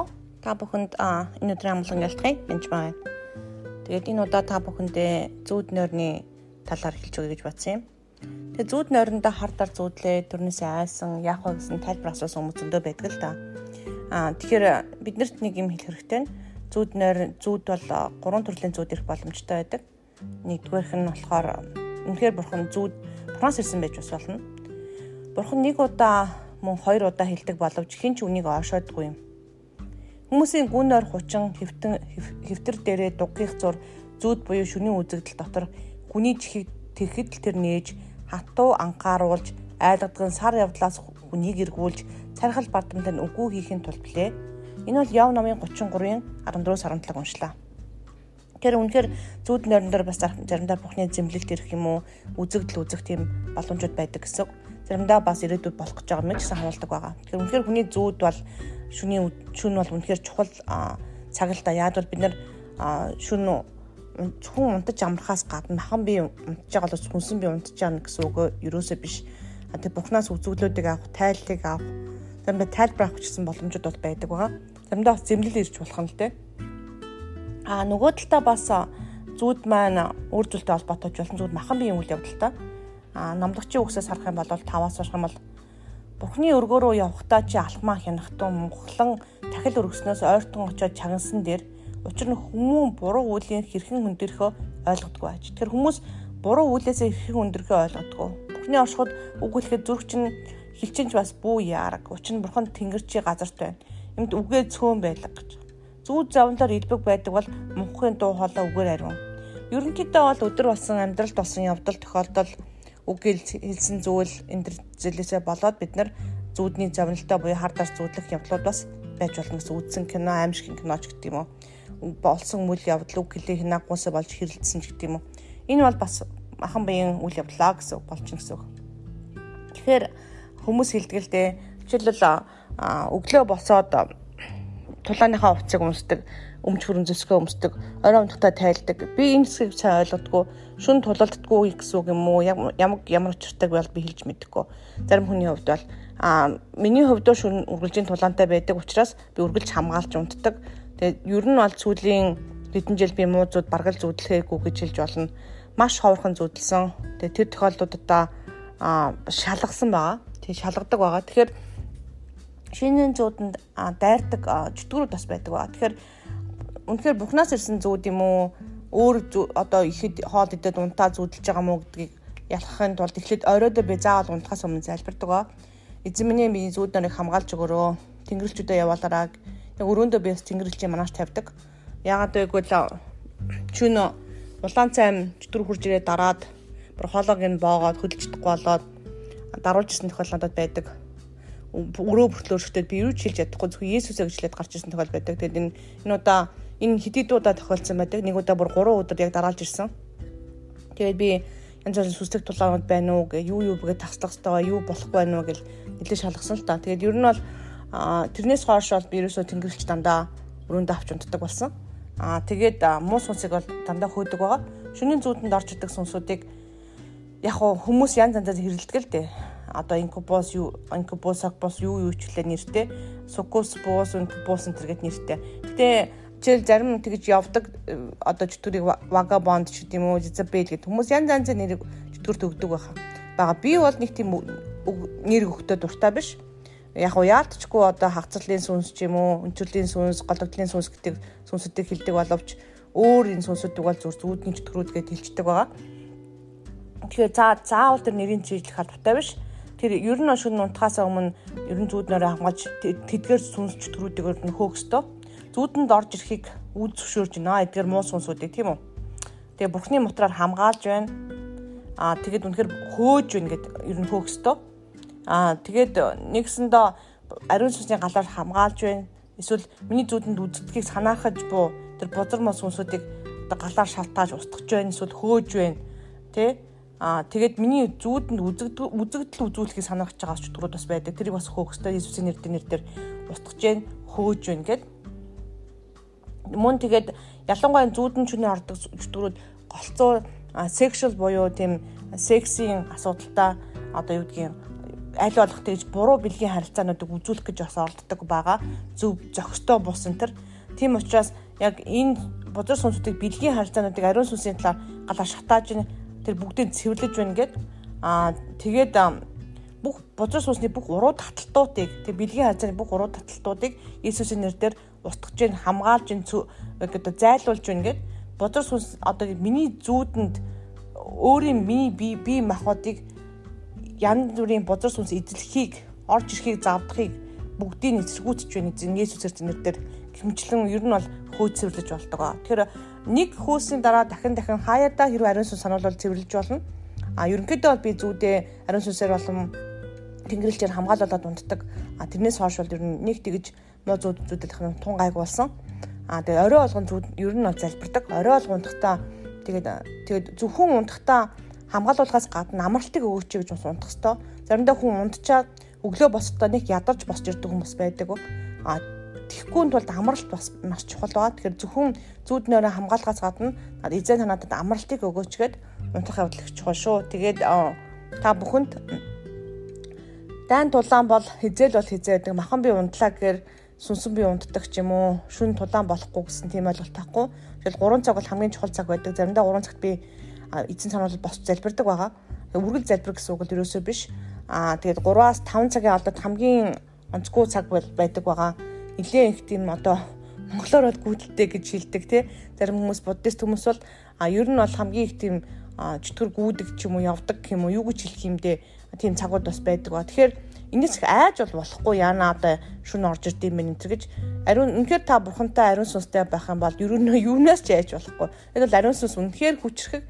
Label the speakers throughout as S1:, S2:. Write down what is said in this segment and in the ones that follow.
S1: уу? Та бүхэнд энэ өдрийн амгалан ялтгыг бинж байна. Тэгээд энэ удаа та бүхэндээ зүүд нойрны талаар хэлж өгье гэж бодсон юм. Тэгээд зүүд нойрондоо хардаар зүүдлээ, төрнөөсөө айсан, яах вэ гэсэн тайлбар асуусан хүмүүс зөндөө байдаг л та. Аа тэгэхээр биднэрт нэг юм хэлэх хэрэгтэй нь зүүд нойр зүүд бол гурван төрлийн зүүд ирэх боломжтой байдаг. Нэгдүгээрх нь болохоор үнэхээр бурхан зүүд Франц ирсэн байж бас болно. Бурхан нэг удаа мөн хоёр удаа хилдэг боловч хэн ч үнийг оошоодгүй юм. Хүмүүсийн гүн ойр хучин хэвтэн хэвтэр дээрээ дуггих зур зүуд буюу шүний үзэгдэл дотор хүний чихийг тэрхэд л тэр нээж хатуу анхааруулж айлгадган сар явдлаас хүнийг эргүүлж цархал бардамтай нь үгүй хийхин тулд блэ. Энэ бол Яв номын 33-ын 14-өөс 17 уншлаа. Тэр үнэхээр зүуд нойрон дээр бас заримдаа бухны зэмлэлт ирэх юм уу үзэгдэл үзэх тийм боломжууд байдаг гэсэн заримдаа бас ирээдүйд болох гэж байгаа мэт гэсэн харуулдаг байгаа. Тэгэхээр үнэхээр хүний зүүд бол шүний шүн бол үнэхээр чухал цаг л да. Яг бол бид нар шүн зөвхөн унтаж амрахаас гадна махан би унтаж байгаа бол хүнсэн би унтаж байгаа гэсэн үг ерөөсөө биш. Тэгээ бухнаас үзүүлэлтийг авах, тайллыг авах, заримдаа тайлбар авах гэсэн боломжууд бол байдаг байгаа. Заримдаа бас зэмлэл ирж болох нь л дээ. А нөгөө талдаа бас зүуд маань үр зүйлтэй холбоотой ч болсон зүуд махан биеийн үйл явдалтай а номлогчийн үгсээс харах юм бол 5-аас сурах юм бол Бурхны өргөө рүү явхдаа чи алхмаа хянахтун мөнхлөн тахил өргснөөс ойртон очиод чагансан дээр учир нь хүмүүн буруу үеийн хэрхэн хүндэрхөө ойлгодгүй аж. Тэгэхээр хүмүүс буруу үлээсээ хэрхэн хүндэрхөө ойлгодгүй. Бурхны оршиход үг хэлэхэд зүрх чинь хилчинч бас бүү яараг. Учир нь бурхан тэнгэрчийн газарт байна. Эмд үгээ цөөн байлга гэж. Зүүд завнлаар илбэг байдаг бол мөнхийн дуу хоолой үгээр ариун. Ерөнхийдөө бол өдөр болсон амьдралд болсон явдал тохиолдол үг хэлсэн зүйл энэ төр зэлээсээ болоод бид нар зүудний зовнилтой буюу хар дарс зүудлэх явдлууд бас байж болно гэсэн үдсэн кино аимшиг киноч гэдэг юм уу. Болсон үйл явдал үг хэлээ хинаагуусаа болж хэрэлдсэн ч гэдэг юм уу. Энэ бол бас махан биеийн үйл явдлаа гэсэн болчихно гэсэн үг. Тэгэхээр хүмүүс дээ жишээлбэл өглөө босоод тулааныхаа хувцсыг өмсдөг өмч хүрэн зөскөө өмсдөг, орой унтахтаа тайлдаг. Би энэ хэсгийг сайн ойлгодгүй, шүн тулалддаггүй гэсэн үг юм уу? Ямар ямар учиртайг бол би хэлж мэдэхгүй. Зарим хүний хувьд бол а миний хувьд шүн үргэлжийн тулаантай байдаг учраас би үргэлж хамгаалж унтдаг. Тэгээд ер нь бол сүүлийн хэдэн жил би муузууд баргал зүудлэхээгүй гэж хэлж болно. Маш ховорхон зүудэлсэн. Тэгээд тэр тохиолдлуудаа а шалгасан байгаа. Тэг шалгадаг байгаа. Тэгэхээр шинийн зууданд дайрдаг чөтгөрүүд бас байдаг байгаа. Тэгэхээр үнэхээр бухнаас ирсэн зүүд юм уу? Өөр одоо ихэд хоол идээд унтаа зүудэлж байгаа мó гэдгийг ялахын тулд эхлээд оройдоо би заавал унтахаас өмнө залбирдаг. Эзэн минь би зүүд нарыг хамгаалж өгөрөө. Тэнгэрлэгчүүдэд яваалараа. Яг өрөөндөө би бас тэнгэрлэгчийн манаач тавьдаг. Яагаад гэвэл чүн улаан цайм чөтгөр хурж ирээ дараад бүр хоолойг нь боогоод хөдөлж чадахгүй болоод даруулж ирсэн тохиолдод байдаг өрөө бүртлөө өршөлтөд би юу ч хэлж чадахгүй зөвхөн Есүсээ гэж хэлээд гарч ирсэн тохиол байдаг. Тэгээд энэ энэ удаа энэ хэдий удаа тохиолдсон байдаг. Нэг удаа бүр 3 өдөр яг дараалж ирсэн. Тэгээд би янз бүрийн сүслэг тулаанууд байна уу гэ юу юу бүгэ таслах хэрэгтэй юу болох байна уу гэл нэлээд шалгасан л та. Тэгээд ер нь бол тэрнээс хойш бол би ерөөсөө тэнгэрлэгч дандаа өрөөндөө авч унтдаг болсон. Аа тэгээд муу сүнсийг бол дандаа хөөдөг байгаа. Шөнийн зүүдэнд орж идэг сүнсүүдийг яг хүмүүс янз янзаар хэрэлдэг л дээ одоо инкубос юу инкубос акбос юу юу ч үлээ нэртэй сукус бус инкубос энэ төргээд нэртэй. Гэтэ жишээл зарим тэгж явдаг одоо чөтгөрийг бонд ч гэдэм үү зизабел гэдэг хүмүүс янз янзын нэрийг чөтгөрт өгдөг байхаа. Бага би бол нэг тийм нэр өгөхдөө дуртай биш. Яг уу яалтчгүй одоо хагцлын сүнс ч юм уу, өнчөрлийн сүнс, голөгдлийн сүнс гэдэг сүнсүүдийг хилдэг боловч өөр энэ сүнсүүдийг бол зүр зүудний чөтгөрүүд гэж хэлцдэг байгаа. Тэгэхээр за заавал тэр нэрийн чиглэх албатай биш тэр ер нь шүн унтахаас өмнө ер нь зүүднөрөө хамгаалж тэдгээр сүнс чөтгөрүүдийг нь хөөхсдөө зүудэнд орж ирэхийг үд зөвшөөрж байна эдгээр муу сүнсүүдийг тийм үү. Тэгээ бурхны мутраар хамгаалж байна. Аа тэгээд үнэхээр хөөж байна гэд ер нь хөөхстөө. Аа тэгээд нэгсэндээ ариун сүнсний галаар хамгаалж байна. Эсвэл миний зүудэнд үзддгийг санаахаж буу тэр бузар муу сүнсүүдийг галаар шалтааж устгаж байна эсвэл хөөж байна. Тэ? Аа тэгээд миний зүудэнд үзэгдэл үзэгдэл үзүүлэхийг санаахж байгаа ч төрүүд бас байдаг. Тэрийг бас хөөхстой Иесусийн нэрээр нэрээр устгаж гэн хөөж гэн гэдэг Мөн тэгээд ялангуяа зүүдэн чүний ордог чөтгөрүүд голцоо sexual буюу тийм сексийн асуудалтай одоо юу гэдгийг аль болох тэгж буруу бэлгийн харилцаануудыг үзүүлэх гэж бас оролддог байгаа. Зөв зохистой бус энэ төр. Тийм учраас яг энэ бузар сүнсүүдийг бэлгийн харилцаануудыг ариун сүнсийн талаар галаа шатааж тэр бүгдийг цэвэрлэж байна гэд аа тэгээд бүх бузар сүнсний бүх уруу таталтуудыг тэг бэлгийн харилцааны бүх уруу таталтуудыг Иесусийн нэрээр устгаж гин хамгаалж гин гэдэг зайлуулж гин гэд бузар сүнс одоо миний зүүдэнд өөрийн миний бие бие махбодыг янз бүрийн бузар сүнс эзлэхийг орж ирэхийг завдахыг бүгдийг эсэргүүцэж байна гэсэн Есүсээр зэнэрээр хэмжлэн ер нь бол хөөцөрлөж болдог. Тэгэхээр нэг хөөсний дараа дахин дахин хаяада хэрвээ ариун сүнс сануулбал цэвэрлэж болно. А ерөнхийдөө бол би зүүдээ ариун сүнсээр болон тэнгэрлэгчээр хамгаалуулаад унтдаг. А тэрнээс хойш бол ер нь нэг тэгж муу зүүд зүүдэлх тун гайг болсон. А тэгээ орой болгон зүүд ер нь залбирдаг. Орой болгон унтахтаа тэгээд тэгээд зөвхөн унтахтаа хамгаалуулахаас гадна амралтыг өгөөч гэж бас унтах хэвээр. Заримдаа хүн унтчаад өглөө босохдоо нэг ядарч босч ирдэг хүмүүс байдаг. А Тэгэхгүй тулд амралт бас маш чухал байгаа. Тэгэхээр зөвхөн зүүднээрээ хамгаалахаас гадна эзэн танадад амралтыг өгөөч гээд унтах явдал их чухал шүү. Тэгээд та бүхэнд дайн тулаан бол хизээл бол хизээ гэдэг махан би унтлаа гэхээр сүнсэн би унтдаг ч юм уу шүн тулаан болохгүй гэсэн тийм ойлголт тахгүй. Тэгэл 3 цаг бол хамгийн чухал цаг байдаг. Заримдаа 3 цагт би эзэн санаалал босч залбирдаг байгаа. Үргэл залбир гэсэн үг л ерөөсөө биш. Аа тэгээд 3-аас 5 цагийн алдад хамгийн онцгүй цаг байдаг байгаа нэлээд их тийм одоо монголоор бол гүйдэлтэй гэж хэлдэг тий. Зарим хүмүүс буддист хүмүүс бол а ер нь бол хамгийн их тийм чөтгөр гүйдэг ч юм уу явдаг юм уу юу гэж хэлэх юм дээ тийм цагууд бас байдаг ба. Тэгэхээр энэс их айж бол болохгүй яана одоо шүн орж ирд юм энэ гэж ариун үнэхээр та бурхантай ариун сүнстэй байх юм бол нь юунаас ч айж болохгүй. Энэ бол ариун сүнс үнэхээр хүчрэх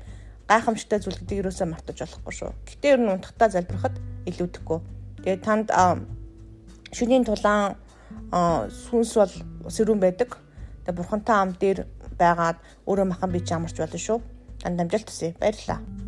S1: гайхамшигтай зүйл гэдгийг юусаа мартаж болохгүй шүү. Гэтэ ер нь унтахтаа залбирахад илүүдэхгүй. Тэгээд танд шүний тулаан сүнс бол сэрүүн байдаг. Тэгээ бурхантай ам дээр байгаад өөрөө махан бич амарч болно шүү. Танд амжилт хүсье. Баярлалаа.